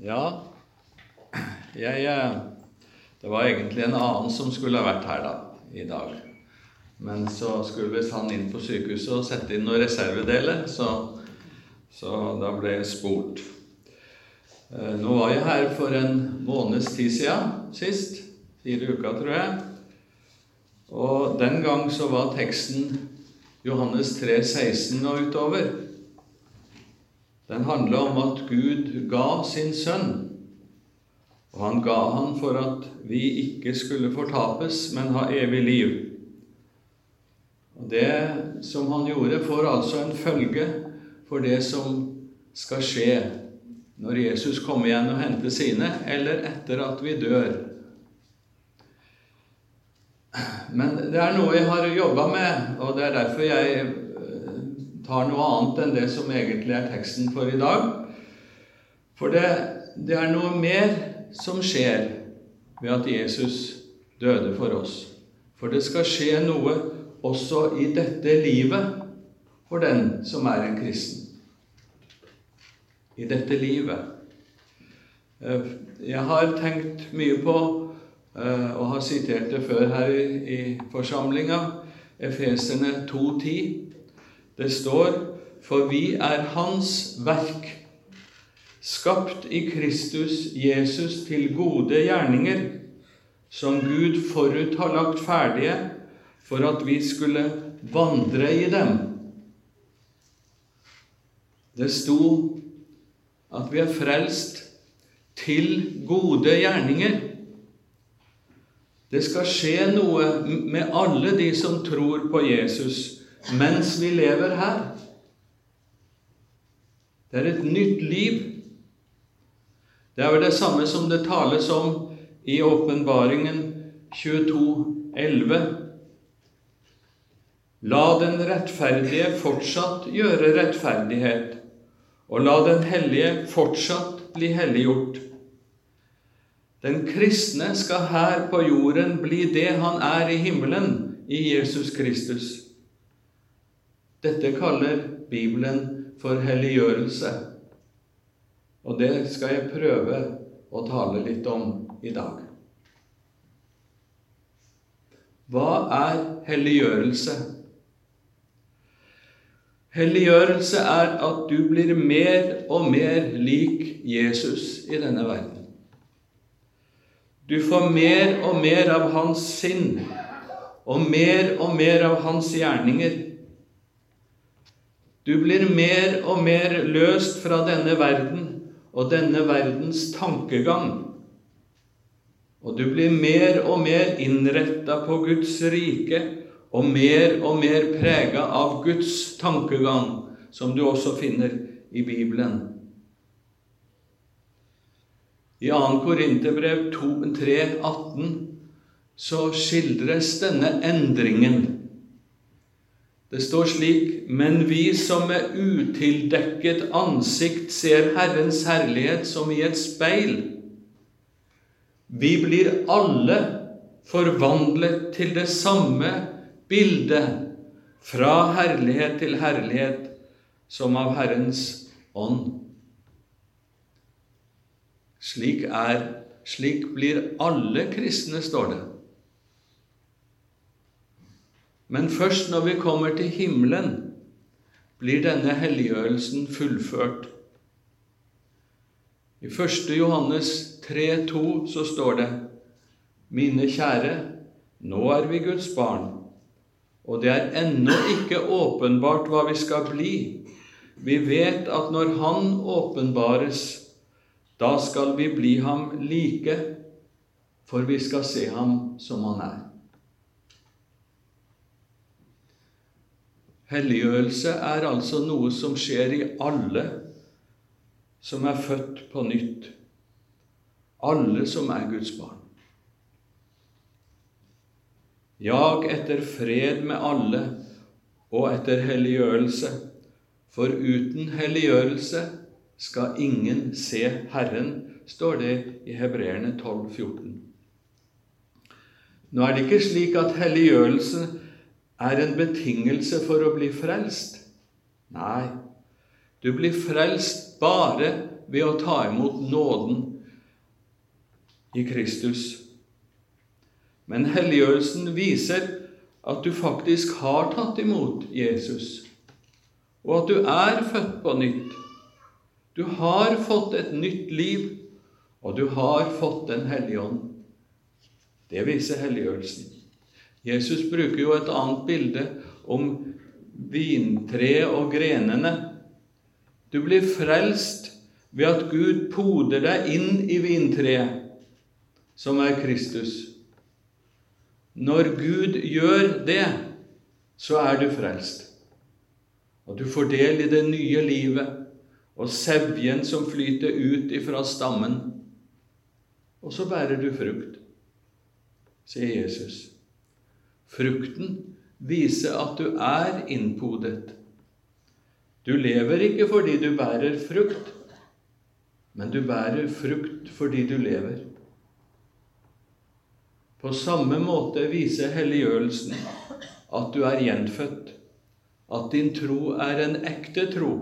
Ja, jeg eh, Det var egentlig en annen som skulle ha vært her da, i dag. Men så skulle visst han inn på sykehuset og sette inn noen reservedeler, så, så da ble jeg spurt. Eh, nå var jeg her for en måneds tid siden sist. Fire uker, tror jeg. Og den gang så var teksten Johannes 3, 16 og utover. Den handler om at Gud ga sin sønn. Og han ga han for at vi ikke skulle fortapes, men ha evig liv. Og Det som han gjorde, får altså en følge for det som skal skje når Jesus kommer igjen og henter sine, eller etter at vi dør. Men det er noe jeg har jobba med, og det er derfor jeg tar noe annet enn det som egentlig er teksten for i dag. For det, det er noe mer som skjer ved at Jesus døde for oss. For det skal skje noe også i dette livet for den som er en kristen. I dette livet. Eh, jeg har tenkt mye på, eh, og har sitert det før her i forsamlinga, Efeserne 2.10. Det står For vi er Hans verk, skapt i Kristus Jesus til gode gjerninger, som Gud forut har lagt ferdige for at vi skulle vandre i dem. Det sto at vi er frelst til gode gjerninger. Det skal skje noe med alle de som tror på Jesus mens vi lever her. Det er et nytt liv. Det er vel det samme som det tales om i åpenbaringen 22, 11. La den rettferdige fortsatt gjøre rettferdighet, og la den hellige fortsatt bli helliggjort. Den kristne skal her på jorden bli det han er i himmelen i Jesus Kristus. Dette kaller Bibelen for helliggjørelse, og det skal jeg prøve å tale litt om i dag. Hva er helliggjørelse? Helliggjørelse er at du blir mer og mer lik Jesus i denne verden. Du får mer og mer av hans sinn og mer og mer av hans gjerninger. Du blir mer og mer løst fra denne verden og denne verdens tankegang. Og du blir mer og mer innretta på Guds rike og mer og mer prega av Guds tankegang, som du også finner i Bibelen. I 2. Korinterbrev 3,18 så skildres denne endringen det står slik.: Men vi som med utildekket ansikt ser Herrens herlighet som i et speil, vi blir alle forvandlet til det samme bildet, fra herlighet til herlighet, som av Herrens ånd. Slik er, slik blir alle kristne, står det. Men først når vi kommer til himmelen, blir denne helliggjørelsen fullført. I 1. Johannes 3,2 så står det:" Mine kjære, nå er vi Guds barn, og det er ennå ikke åpenbart hva vi skal bli. Vi vet at når Han åpenbares, da skal vi bli ham like, for vi skal se ham som han er. Helliggjørelse er altså noe som skjer i alle som er født på nytt. Alle som er Guds barn. Jag etter fred med alle og etter helliggjørelse, for uten helliggjørelse skal ingen se Herren, står det i Hebreerne 12, 14. Nå er det ikke slik at helliggjørelsen er en betingelse for å bli frelst. Nei, du blir frelst bare ved å ta imot nåden i Kristus. Men helliggjørelsen viser at du faktisk har tatt imot Jesus, og at du er født på nytt. Du har fått et nytt liv, og du har fått Den hellige ånd. Det viser helliggjørelsen. Jesus bruker jo et annet bilde om vintreet og grenene. Du blir frelst ved at Gud poder deg inn i vintreet, som er Kristus. Når Gud gjør det, så er du frelst. Og du får del i det nye livet og sevjen som flyter ut ifra stammen. Og så bærer du frukt sier Jesus. Frukten viser at du er innpodet. Du lever ikke fordi du bærer frukt, men du bærer frukt fordi du lever. På samme måte viser helliggjørelsen at du er gjenfødt, at din tro er en ekte tro,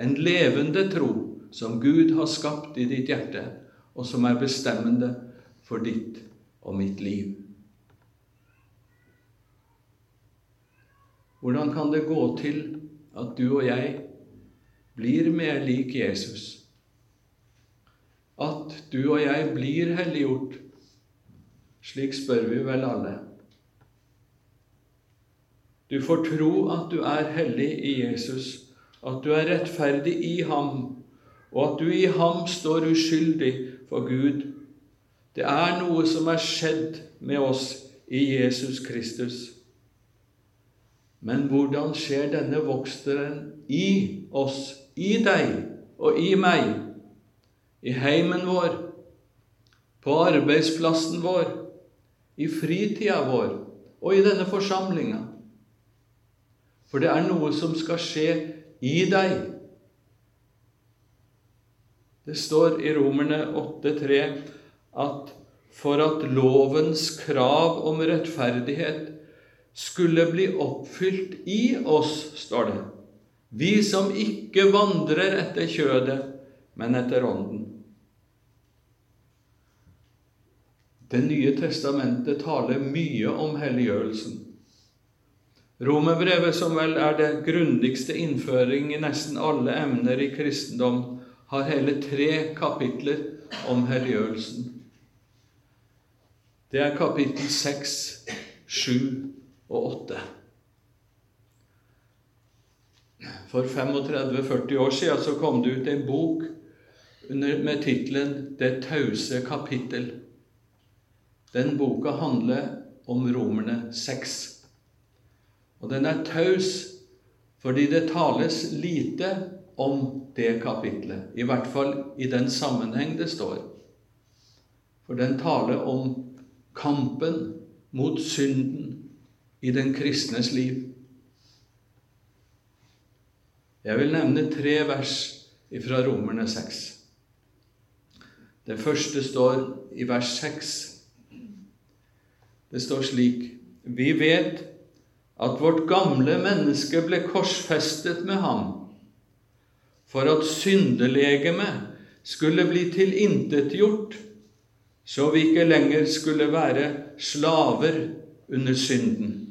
en levende tro, som Gud har skapt i ditt hjerte, og som er bestemmende for ditt og mitt liv. Hvordan kan det gå til at du og jeg blir mer lik Jesus? At du og jeg blir helliggjort? Slik spør vi vel alle. Du får tro at du er hellig i Jesus, at du er rettferdig i ham, og at du i ham står uskyldig for Gud. Det er noe som er skjedd med oss i Jesus Kristus. Men hvordan skjer denne voksteren i oss, i deg og i meg, i heimen vår, på arbeidsplassen vår, i fritida vår og i denne forsamlinga? For det er noe som skal skje i deg. Det står i Romerne 8,3 at for at lovens krav om rettferdighet skulle bli oppfylt i oss, står det. Vi som ikke vandrer etter kjødet, men etter Ånden. Det nye testamentet taler mye om helliggjørelsen. Romerbrevet, som vel er den grundigste innføring i nesten alle emner i kristendom, har hele tre kapitler om helliggjørelsen. Det er kapittel seks, sju og 8. For 35-40 år siden så kom det ut en bok med tittelen 'Det tause kapittel'. Den boka handler om Romerne 6. Og den er taus fordi det tales lite om det kapitlet. I hvert fall i den sammenheng det står. For den taler om kampen mot synden i den kristnes liv. Jeg vil nevne tre vers fra Romerne 6. Det første står i vers 6. Det står slik Vi vet at vårt gamle menneske ble korsfestet med ham for at syndelegemet skulle bli tilintetgjort, så vi ikke lenger skulle være slaver under synden.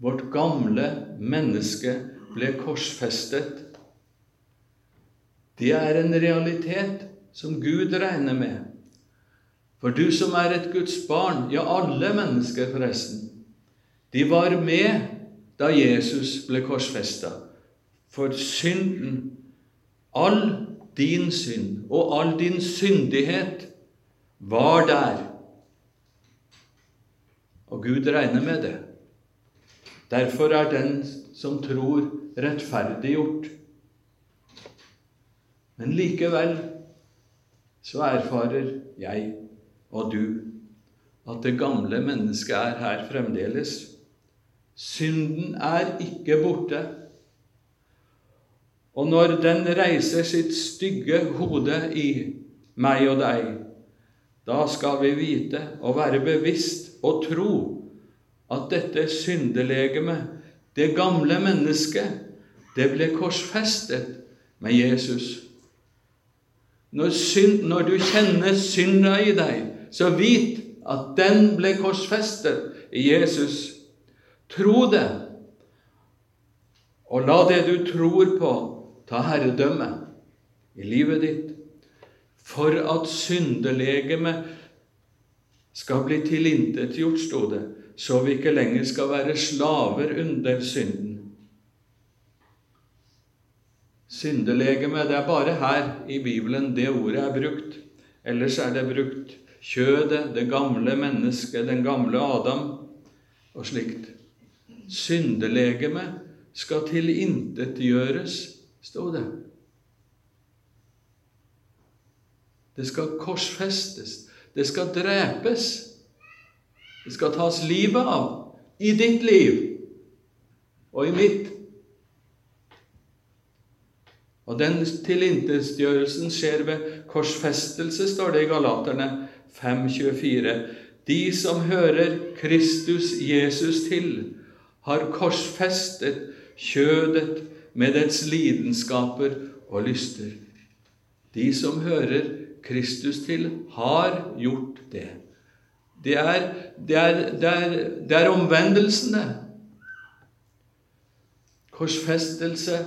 Vårt gamle menneske ble korsfestet. Det er en realitet som Gud regner med. For du som er et Guds barn, ja, alle mennesker forresten, de var med da Jesus ble korsfesta. For synden, all din synd og all din syndighet, var der. Og Gud regner med det. Derfor er den som tror, rettferdiggjort. Men likevel så erfarer jeg og du at det gamle mennesket er her fremdeles. Synden er ikke borte. Og når den reiser sitt stygge hode i meg og deg, da skal vi vite og være bevisst og tro at dette syndelegemet, det gamle mennesket, det ble korsfestet med Jesus. Når, synd, når du kjenner synda i deg, så vit at den ble korsfestet i Jesus. Tro det, og la det du tror på, ta herredømme i livet ditt, for at syndelegemet skal bli tilintetgjort, sto det, så vi ikke lenger skal være slaver under synden. Syndelegeme, det er bare her i Bibelen det ordet er brukt. Ellers er det brukt kjødet, det gamle mennesket, den gamle Adam og slikt. Syndelegeme skal tilintetgjøres, sto det. Det skal korsfestes. Det skal drepes. Det skal tas livet av i ditt liv og i mitt. Og den tilintetgjørelsen skjer ved korsfestelse, står det i Galaterne 5,24. De som hører Kristus Jesus til, har korsfestet kjødet med dets lidenskaper og lyster. De som hører Kristus til, har gjort det. Det er, det er, det er, det er omvendelsene. Korsfestelse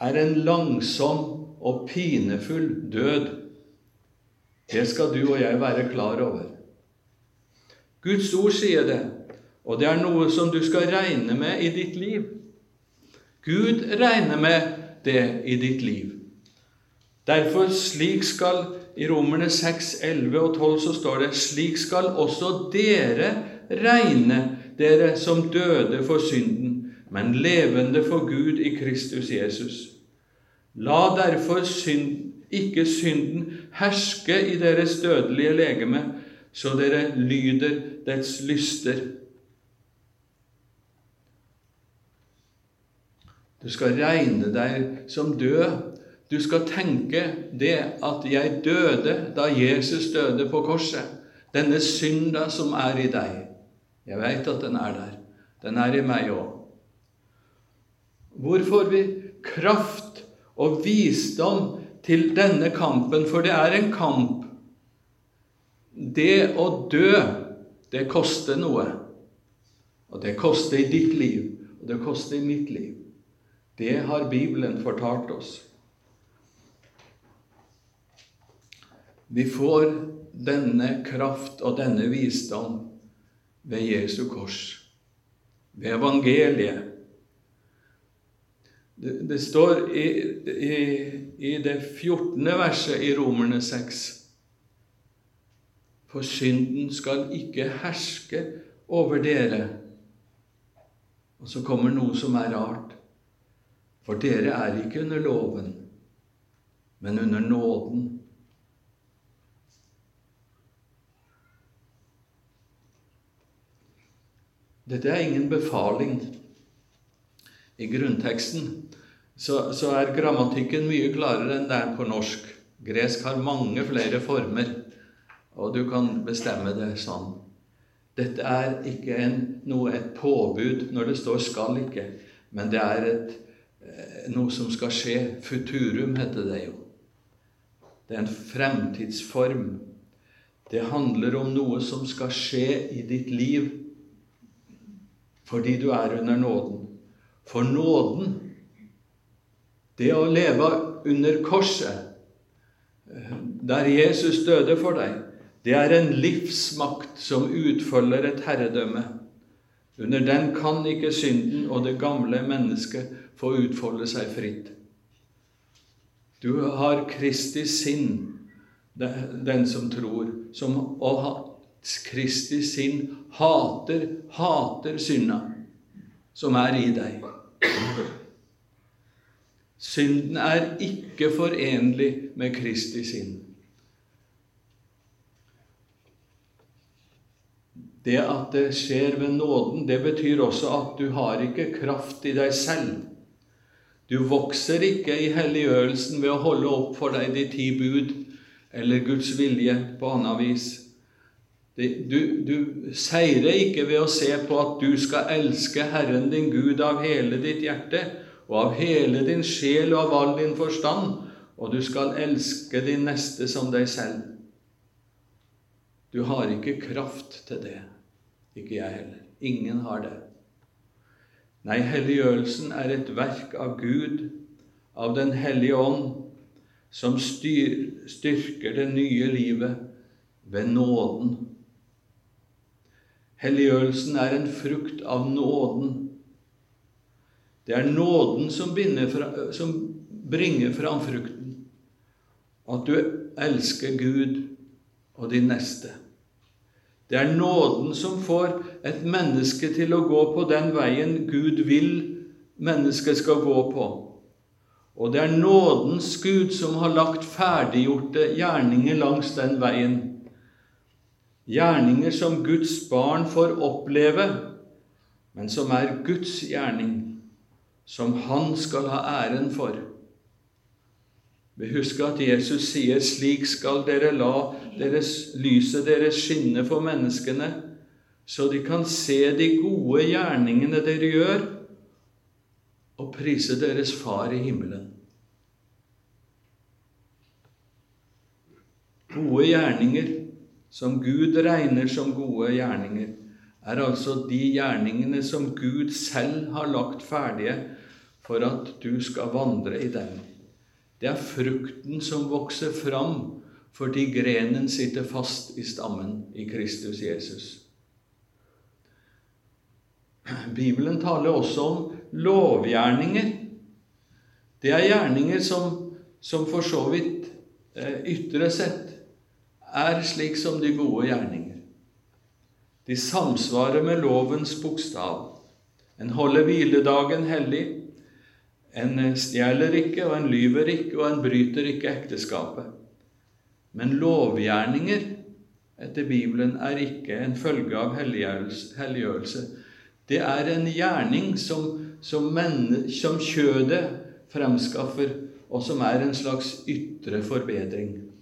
er en langsom og pinefull død. Det skal du og jeg være klar over. Guds ord sier det, og det er noe som du skal regne med i ditt liv. Gud regner med det i ditt liv. Derfor slik skal i Romerne 6, 11 og 12 så står det slik skal også dere regne dere som døde for synden, men levende for Gud i Kristus Jesus. La derfor synd, ikke synden herske i deres dødelige legeme, så dere lyder dets lyster. Du skal regne deg som død. Du skal tenke det at 'jeg døde da Jesus døde på korset'. Denne synda som er i deg. Jeg veit at den er der. Den er i meg òg. Hvor får vi kraft og visdom til denne kampen? For det er en kamp. Det å dø, det koster noe. Og det koster i ditt liv, og det koster i mitt liv. Det har Bibelen fortalt oss. Vi får denne kraft og denne visdom ved Jesu kors, ved evangeliet. Det, det står i, i, i, det 14. verset i Romerne 6 For synden skal ikke herske over dere. Og så kommer noe som er rart. For dere er ikke under loven, men under nåden. Dette er ingen befaling. I grunnteksten så, så, er grammatikken mye klarere enn det er på norsk. Gresk har mange flere former, og du kan bestemme det sånn. Dette er ikke en, noe, et påbud når det står 'skal ikke', men det er et Eh, noe som skal skje. Futurum heter det jo. Det er en fremtidsform. Det handler om noe som skal skje i ditt liv fordi du er under nåden. For nåden, det å leve under korset, eh, der Jesus døde for deg, det er en livsmakt som utfølger et herredømme. Under den kan ikke synden og det gamle mennesket få utfolde seg fritt. Du har Kristi sinn, den som tror, som og Kristi sinn hater, hater synda som er i deg. Synden er ikke forenlig med Kristi sinn. Det at det skjer ved nåden, det betyr også at du har ikke kraft i deg selv du vokser ikke i helliggjørelsen ved å holde opp for deg de ti bud eller Guds vilje på annet vis. Du, du seirer ikke ved å se på at du skal elske Herren din Gud av hele ditt hjerte og av hele din sjel og av all din forstand, og du skal elske din neste som deg selv. Du har ikke kraft til det. Ikke jeg heller. Ingen har det. Nei, helliggjørelsen er et verk av Gud, av Den hellige ånd, som styr, styrker det nye livet ved nåden. Helliggjørelsen er en frukt av nåden. Det er nåden som, fra, som bringer fram frukten. At du elsker Gud og din neste. Det er nåden som får et menneske til å gå på den veien Gud vil mennesket skal gå på. Og det er nådens Gud som har lagt ferdiggjorte gjerninger langs den veien. Gjerninger som Guds barn får oppleve, men som er Guds gjerning som han skal ha æren for. Vi husker at Jesus sier, 'Slik skal dere la deres, lyset deres skinne for menneskene', så de kan se de gode gjerningene dere gjør, og prise deres Far i himmelen. Gode gjerninger, som Gud regner som gode gjerninger, er altså de gjerningene som Gud selv har lagt ferdige for at du skal vandre i dem. Det er frukten som vokser fram fordi grenen sitter fast i stammen i Kristus Jesus. Bibelen taler også om lovgjerninger. Det er gjerninger som, som for så vidt eh, ytre sett er slik som de gode gjerninger. De samsvarer med lovens bokstav. En holder hviledagen hellig. En stjeler ikke, og en lyver ikke, og en bryter ikke ekteskapet. Men lovgjerninger etter Bibelen er ikke en følge av helliggjørelse. Det er en gjerning som, som, som kjødet fremskaffer, og som er en slags ytre forbedring.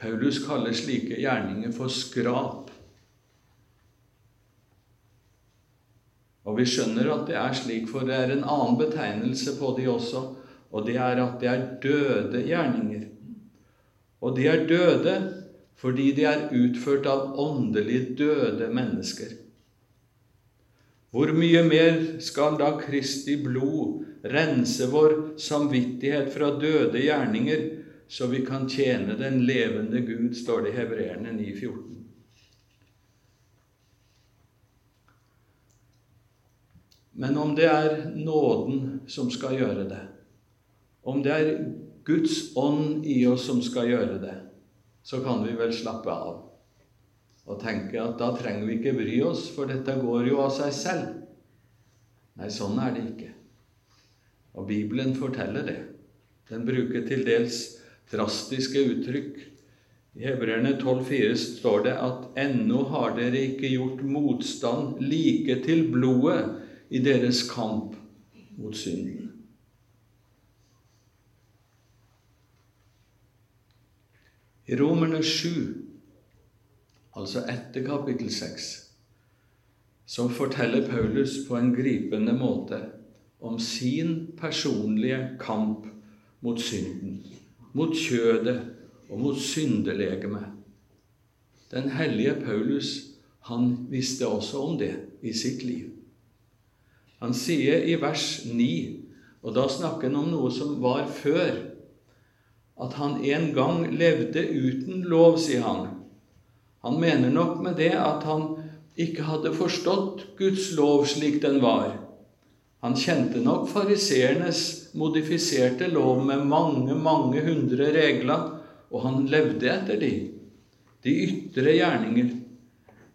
Paulus kaller slike gjerninger for skrap. Og vi skjønner at det er slik, for det er en annen betegnelse på de også, og det er at det er døde gjerninger. Og de er døde fordi de er utført av åndelig døde mennesker. Hvor mye mer skal da Kristi blod rense vår samvittighet fra døde gjerninger, så vi kan tjene den levende Gud, står det i Hebreerne 9,14. Men om det er nåden som skal gjøre det, om det er Guds ånd i oss som skal gjøre det, så kan vi vel slappe av og tenke at da trenger vi ikke bry oss, for dette går jo av seg selv. Nei, sånn er det ikke. Og Bibelen forteller det. Den bruker til dels drastiske uttrykk. I Hebreerne 12,4 står det at ennå har dere ikke gjort motstand like til blodet i deres kamp mot synden. I Romerne 7, altså etter kapittel 6, så forteller Paulus på en gripende måte om sin personlige kamp mot synden, mot kjødet og mot syndelegemet. Den hellige Paulus, han visste også om det i sitt liv. Han sier i vers 9, og da snakker han om noe som var før, at han en gang levde uten lov, sier han. Han mener nok med det at han ikke hadde forstått Guds lov slik den var. Han kjente nok fariseernes modifiserte lov med mange, mange hundre regler, og han levde etter de, de ytre gjerninger.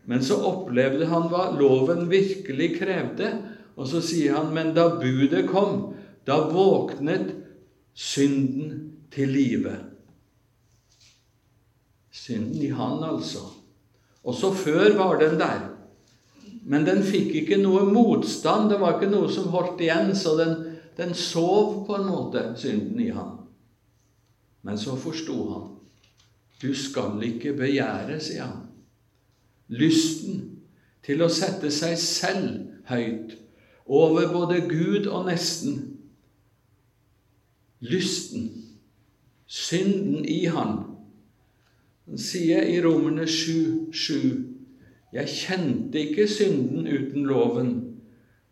Men så opplevde han hva loven virkelig krevde, og så sier han, men da budet kom, da våknet synden til live. Synden i han, altså. Også før var den der. Men den fikk ikke noe motstand. Det var ikke noe som holdt igjen, så den, den sov på en måte, synden i ham. Men så forsto han. Du skal ikke begjære, sier han. Lysten til å sette seg selv høyt over både Gud og nesten. Lysten, synden i han. Han sier i Romerne 7, 7, Jeg kjente ikke synden uten loven,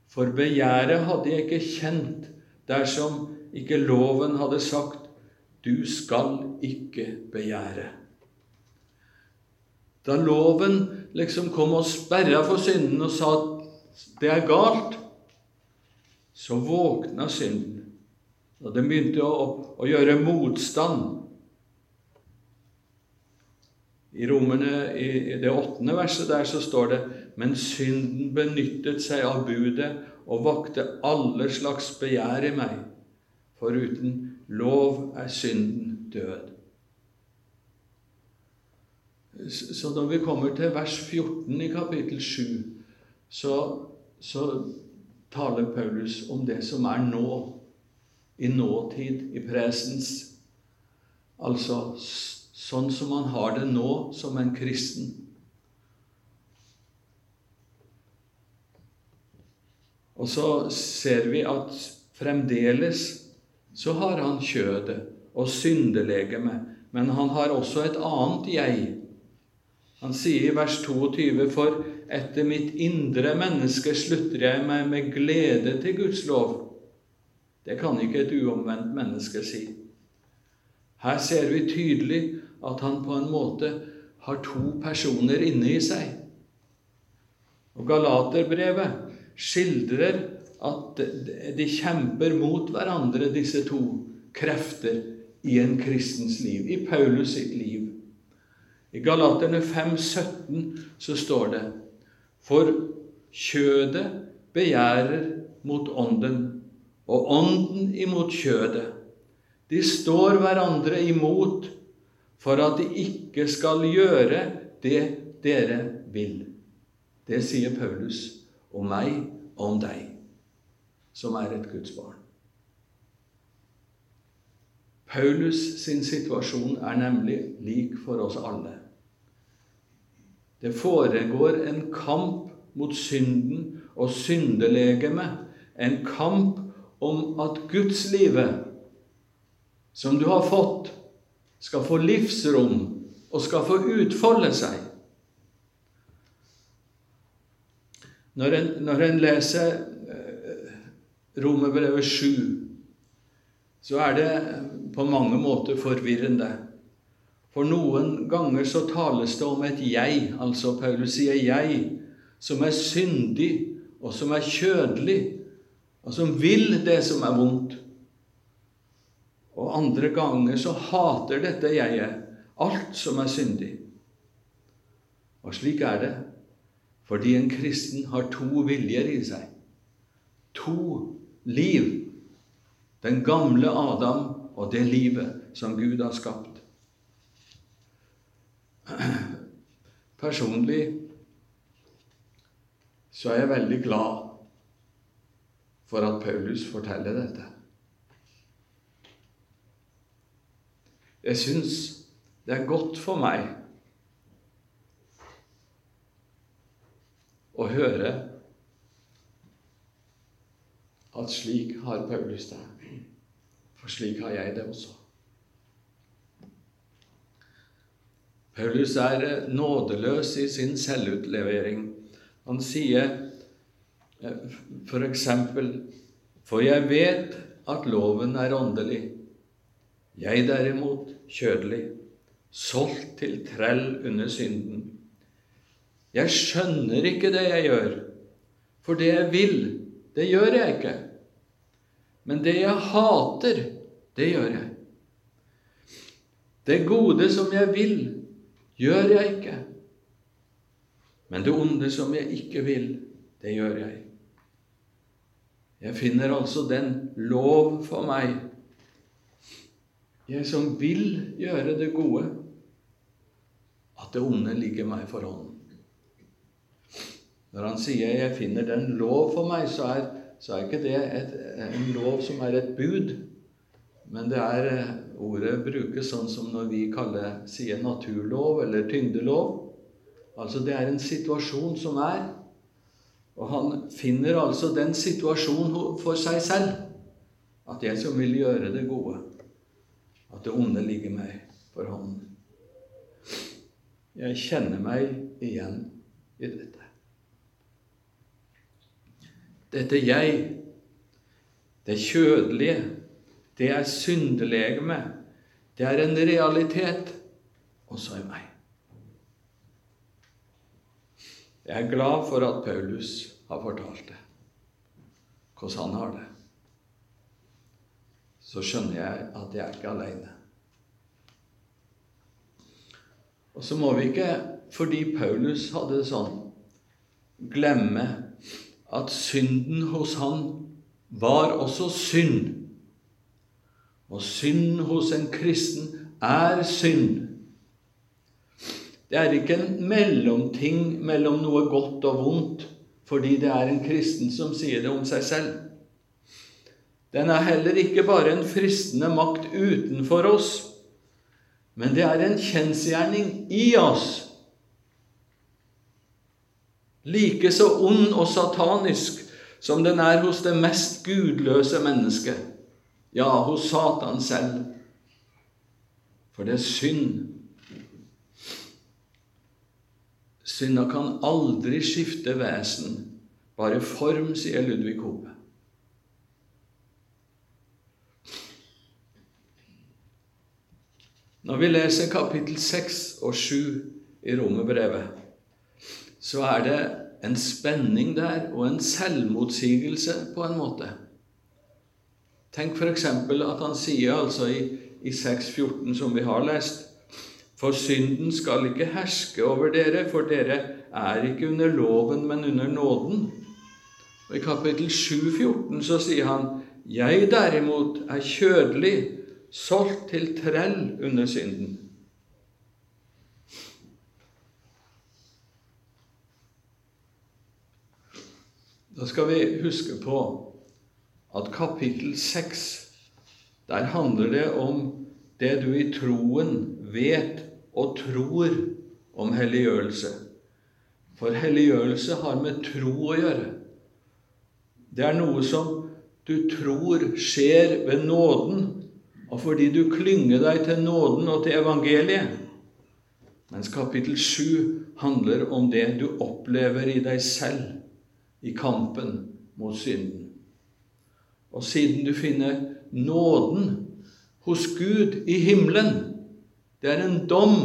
for begjæret hadde jeg ikke kjent dersom ikke loven hadde sagt du skal ikke begjære. Da loven liksom kom og sperra for synden og sa at det er galt, så våkna synden. Og den begynte å, å gjøre motstand. I Romerne, i det åttende verset der, så står det Men synden benyttet seg av budet og vakte alle slags begjær i meg. For uten lov er synden død. Så når vi kommer til vers 14 i kapittel 7, så, så taler Paulus om det som er nå, i nåtid, i presens. Altså sånn som han har det nå som en kristen. Og så ser vi at fremdeles så har han kjødet og syndelegemet, men han har også et annet jeg. Han sier i vers 22.: For etter mitt indre menneske slutter jeg meg med glede til Guds lov. Det kan ikke et uomvendt menneske si. Her ser vi tydelig at han på en måte har to personer inne i seg. Og Galaterbrevet skildrer at de kjemper mot hverandre, disse to krefter, i en kristens liv, i Paulus sitt liv. I Galaterne 5, 17 så står det For kjødet begjærer mot ånden, og ånden imot kjødet. De står hverandre imot for at de ikke skal gjøre det dere vil. Det sier Paulus om meg og om deg, som er et Guds barn. Paulus sin situasjon er nemlig lik for oss alle. Det foregår en kamp mot synden og syndelegemet, en kamp om at Gudslivet, som du har fått, skal få livsrom og skal få utfolde seg. Når en, når en leser eh, Romerbrevet 7, så er det på mange måter forvirrende. For noen ganger så tales det om et jeg, altså Paulus sier 'jeg', som er syndig, og som er kjødelig, og som vil det som er vondt. Og andre ganger så hater dette jeget alt som er syndig. Og slik er det fordi en kristen har to viljer i seg. To liv. Den gamle Adam og det livet som Gud har skapt. Personlig så er jeg veldig glad for at Paulus forteller dette. Jeg syns det er godt for meg å høre at slik har Paulus det. For slik har jeg det også. Paulus er nådeløs i sin selvutlevering. Han sier f.eks.: for eksempel For jeg vet at loven er åndelig, jeg derimot kjødelig, solgt til trell under synden. Jeg skjønner ikke det jeg gjør, for det jeg vil, det gjør jeg ikke. Men det jeg hater, det gjør jeg. Det gode som jeg vil, gjør jeg ikke. Men det onde som jeg ikke vil, det gjør jeg. Jeg finner altså den lov for meg jeg som vil gjøre det gode, at det onde ligger meg for hånden. Når han sier 'jeg finner den lov for meg', så er, så er ikke det et, en lov som er et bud. Men det er eh, ordet brukes sånn som når vi kaller, sier naturlov eller tyngdelov. Altså det er en situasjon som er. Og han finner altså den situasjonen for seg selv at jeg som vil gjøre det gode, at det onde ligger meg for hånden. Jeg kjenner meg igjen i dette. Dette jeg, det kjødelige, det er syndelegeme. Det er en realitet også i meg. Jeg er glad for at Paulus har fortalt det, hvordan han har det. Så skjønner jeg at jeg er ikke aleine. Og så må vi ikke, fordi Paulus hadde det sånn, glemme at synden hos han var også synd. Og synd hos en kristen er synd. Det er ikke en mellomting mellom noe godt og vondt fordi det er en kristen som sier det om seg selv. Den er heller ikke bare en fristende makt utenfor oss, men det er en kjensgjerning i oss. Like så ond og satanisk som den er hos det mest gudløse mennesket, ja, hos Satan selv. For det er synd Synda kan aldri skifte vesen, bare form, sier Ludvig Hope. Når vi leser kapittel 6 og 7 i Romerbrevet, så er det en spenning der og en selvmotsigelse på en måte. Tenk f.eks. at han sier altså i, i 6.14, som vi har lest for synden skal ikke herske over dere, for dere er ikke under loven, men under nåden. Og I kapittel 7,14 så sier han jeg derimot er kjødelig, solgt til trell under synden. Da skal vi huske på at kapittel 6, der handler det om det du i troen vet og tror om helliggjørelse. For helliggjørelse har med tro å gjøre. Det er noe som du tror skjer ved nåden, og fordi du klynger deg til nåden og til evangeliet. Mens kapittel 7 handler om det du opplever i deg selv i kampen mot synden. Og siden du finner nåden hos Gud i himmelen det er en dom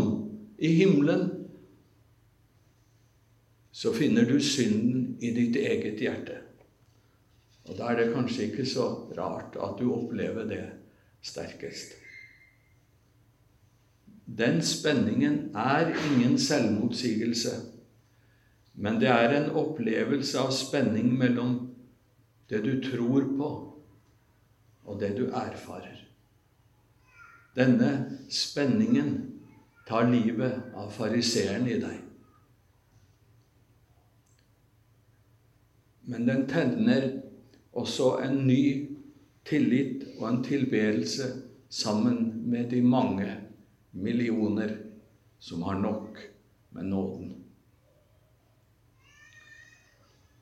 i himmelen. Så finner du synden i ditt eget hjerte. Og da er det kanskje ikke så rart at du opplever det sterkest. Den spenningen er ingen selvmotsigelse, men det er en opplevelse av spenning mellom det du tror på, og det du erfarer. Denne spenningen tar livet av fariseeren i deg. Men den tenner også en ny tillit og en tilbedelse sammen med de mange millioner som har nok med nåden.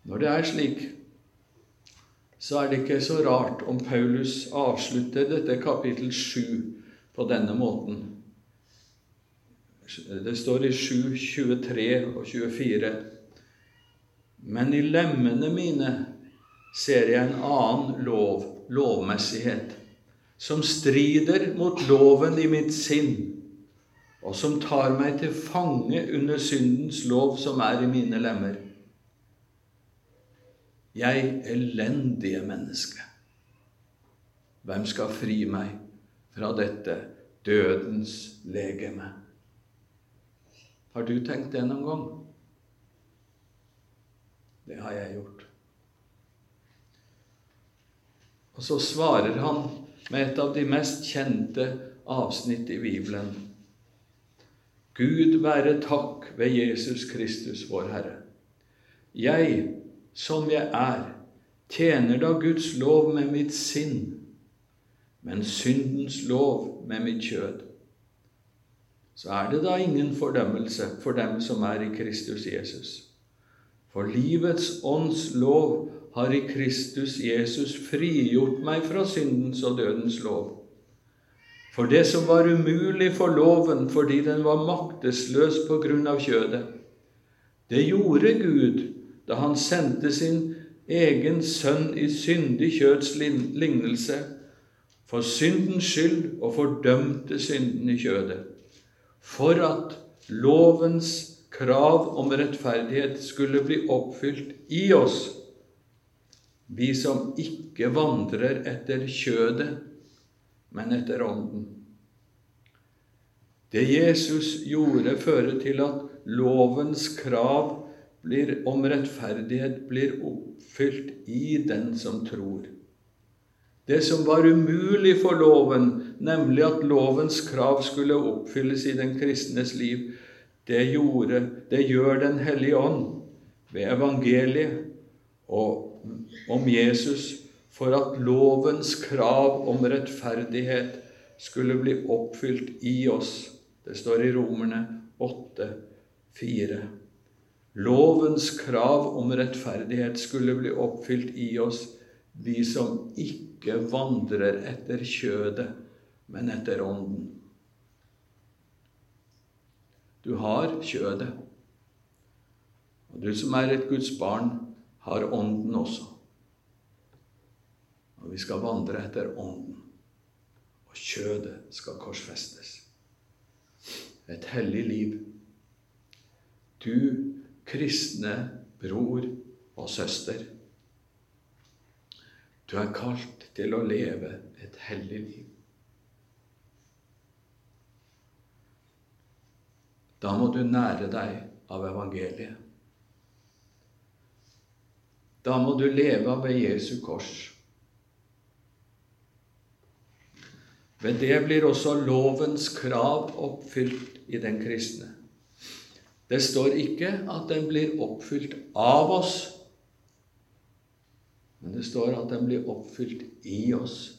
Når det er slik, så er det ikke så rart om Paulus avslutter dette kapittel 7 på denne måten. Det står i 7, 23 og 24. Men i lemmene mine ser jeg en annen lov, lovmessighet, som strider mot loven i mitt sinn, og som tar meg til fange under syndens lov som er i mine lemmer. Jeg elendige menneske. Hvem skal fri meg fra dette dødens legeme. Har du tenkt det noen gang? Det har jeg gjort. Og så svarer han med et av de mest kjente avsnitt i Bibelen. Gud være takk ved Jesus Kristus, vår Herre. Jeg, som jeg er, tjener da Guds lov med mitt sinn men syndens lov med mitt kjød, så er det da ingen fordømmelse for dem som er i Kristus Jesus. For livets ånds lov har i Kristus Jesus frigjort meg fra syndens og dødens lov. For det som var umulig for loven fordi den var maktesløs på grunn av kjødet, det gjorde Gud da han sendte sin egen sønn i syndig kjøds lignelse for syndens skyld og fordømte synden i kjødet, for at lovens krav om rettferdighet skulle bli oppfylt i oss, vi som ikke vandrer etter kjødet, men etter Ånden. Det Jesus gjorde, fører til at lovens krav blir, om rettferdighet blir oppfylt i den som tror. Det som var umulig for loven, nemlig at lovens krav skulle oppfylles i den kristnes liv, det, gjorde, det gjør Den hellige ånd ved evangeliet og om Jesus for at lovens krav om rettferdighet skulle bli oppfylt i oss. Det står i Romerne 8, 4. Lovens krav om rettferdighet skulle bli oppfylt i oss, vi som ikke vandrer etter kjødet, men etter Ånden. Du har kjødet. Og du som er et Guds barn, har Ånden også. Og vi skal vandre etter Ånden. Og kjødet skal korsfestes. Et hellig liv. Du kristne bror og søster. Du er kalt til å leve et hellig liv. Da må du nære deg av evangeliet. Da må du leve ved Jesu kors. Ved det blir også lovens krav oppfylt i den kristne. Det står ikke at den blir oppfylt av oss, men det står at den blir oppfylt i oss.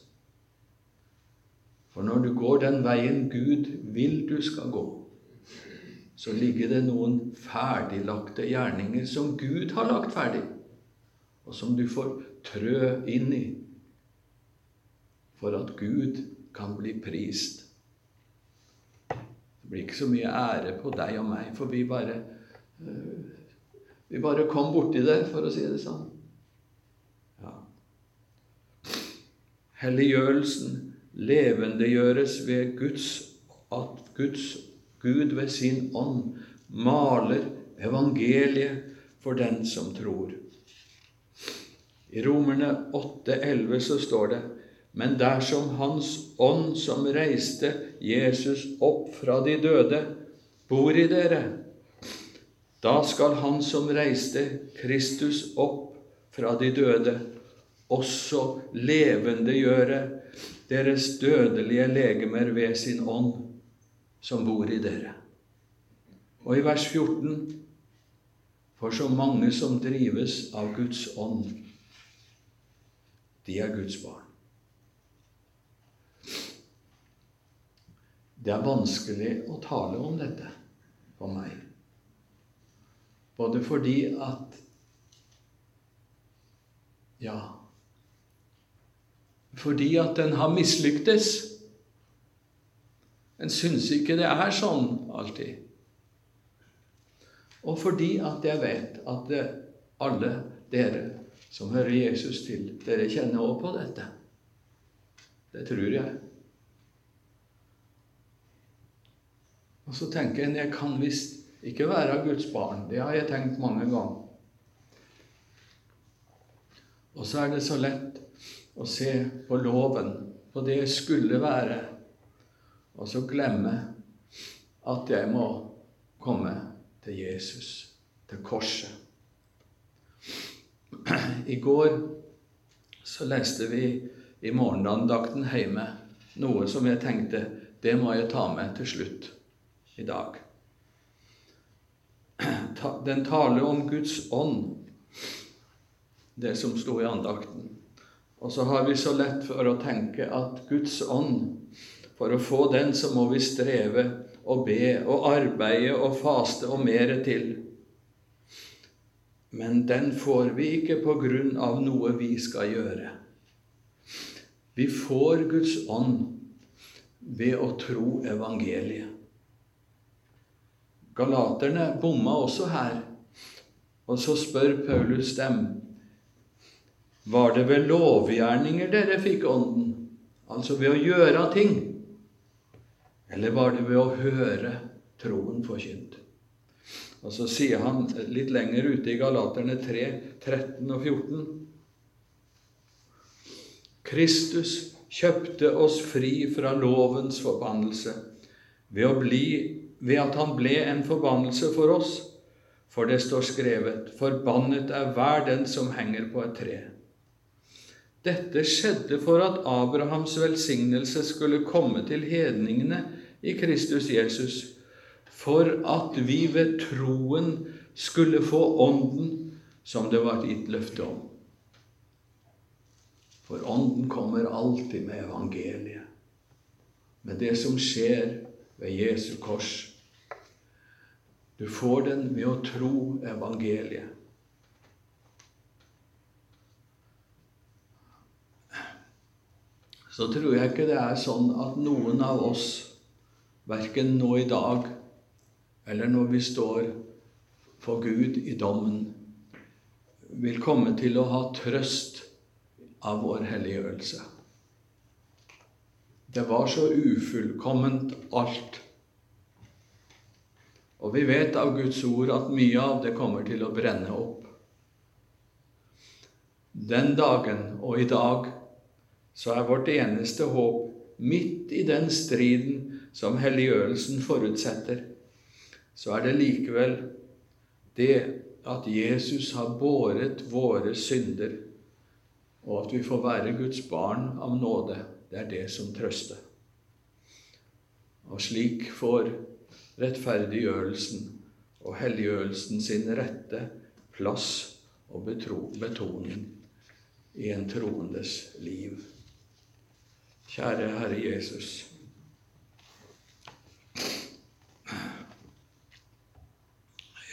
For når du går den veien Gud vil du skal gå, så ligger det noen ferdiglagte gjerninger som Gud har lagt ferdig, og som du får trø inn i for at Gud kan bli prist. Det blir ikke så mye ære på deg og meg, for vi bare uh, Vi bare kom borti det, for å si det sånn. Ja. Helliggjørelsen levendegjøres ved Guds, at Guds Gud ved sin ånd maler evangeliet for den som tror. I Romerne 8,11 så står det men dersom Hans ånd som reiste Jesus opp fra de døde, bor i dere, da skal Han som reiste Kristus opp fra de døde, også levendegjøre deres dødelige legemer ved sin ånd, som bor i dere. Og i vers 14.: For så mange som drives av Guds ånd, de er Guds barn. Det er vanskelig å tale om dette for meg. Både fordi at Ja Fordi at den har mislyktes. En syns ikke det er sånn alltid. Og fordi at jeg vet at alle dere som hører Jesus til, dere kjenner også på dette. Det tror jeg. Og så tenker en jeg kan visst ikke være Guds barn. Det har jeg tenkt mange ganger. Og så er det så lett å se på loven, på det jeg skulle være, og så glemme at jeg må komme til Jesus, til korset. I går så leste vi i morgenandakten hjemme noe som jeg tenkte det må jeg ta med til slutt i dag. Den taler om Guds ånd, det som sto i andakten. Og så har vi så lett for å tenke at Guds ånd For å få den så må vi streve og be og arbeide og faste og mere til. men den får vi ikke på grunn av noe vi skal gjøre. Vi får Guds ånd ved å tro evangeliet. Galaterne bomma også her. Og så spør Paulus dem var det ved lovgjerninger dere fikk Ånden, altså ved å gjøre ting, eller var det ved å høre troen forkynt? Og så sier han litt lenger ute i Galaterne 3, 13 og 14 Kristus kjøpte oss fri fra lovens forbannelse ved, bli, ved at han ble en forbannelse for oss. For det står skrevet:" Forbannet er hver den som henger på et tre. Dette skjedde for at Abrahams velsignelse skulle komme til hedningene i Kristus Jesus, for at vi ved troen skulle få Ånden som det var gitt løfte om. For Ånden kommer alltid med evangeliet, med det som skjer ved Jesu kors. Du får den ved å tro evangeliet. Så tror jeg ikke det er sånn at noen av oss, verken nå i dag eller når vi står for Gud i dommen, vil komme til å ha trøst av vår helliggjørelse. Det var så ufullkomment alt. Og vi vet av Guds ord at mye av det kommer til å brenne opp. Den dagen og i dag så er vårt eneste håp, midt i den striden som helliggjørelsen forutsetter, så er det likevel det at Jesus har båret våre synder og at vi får være Guds barn av nåde, det er det som trøster. Og slik får rettferdiggjørelsen og helliggjørelsen sin rette plass og betoning i en troendes liv. Kjære Herre Jesus.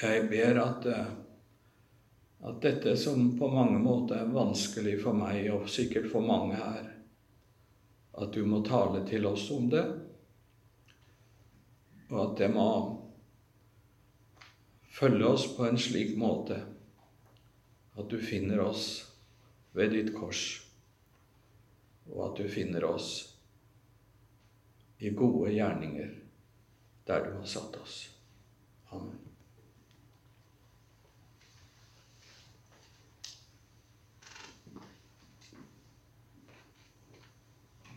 Jeg ber at eh, at dette som på mange måter er vanskelig for meg, og sikkert for mange her, at du må tale til oss om det, og at det må følge oss på en slik måte at du finner oss ved ditt kors, og at du finner oss i gode gjerninger der du har satt oss. Amen.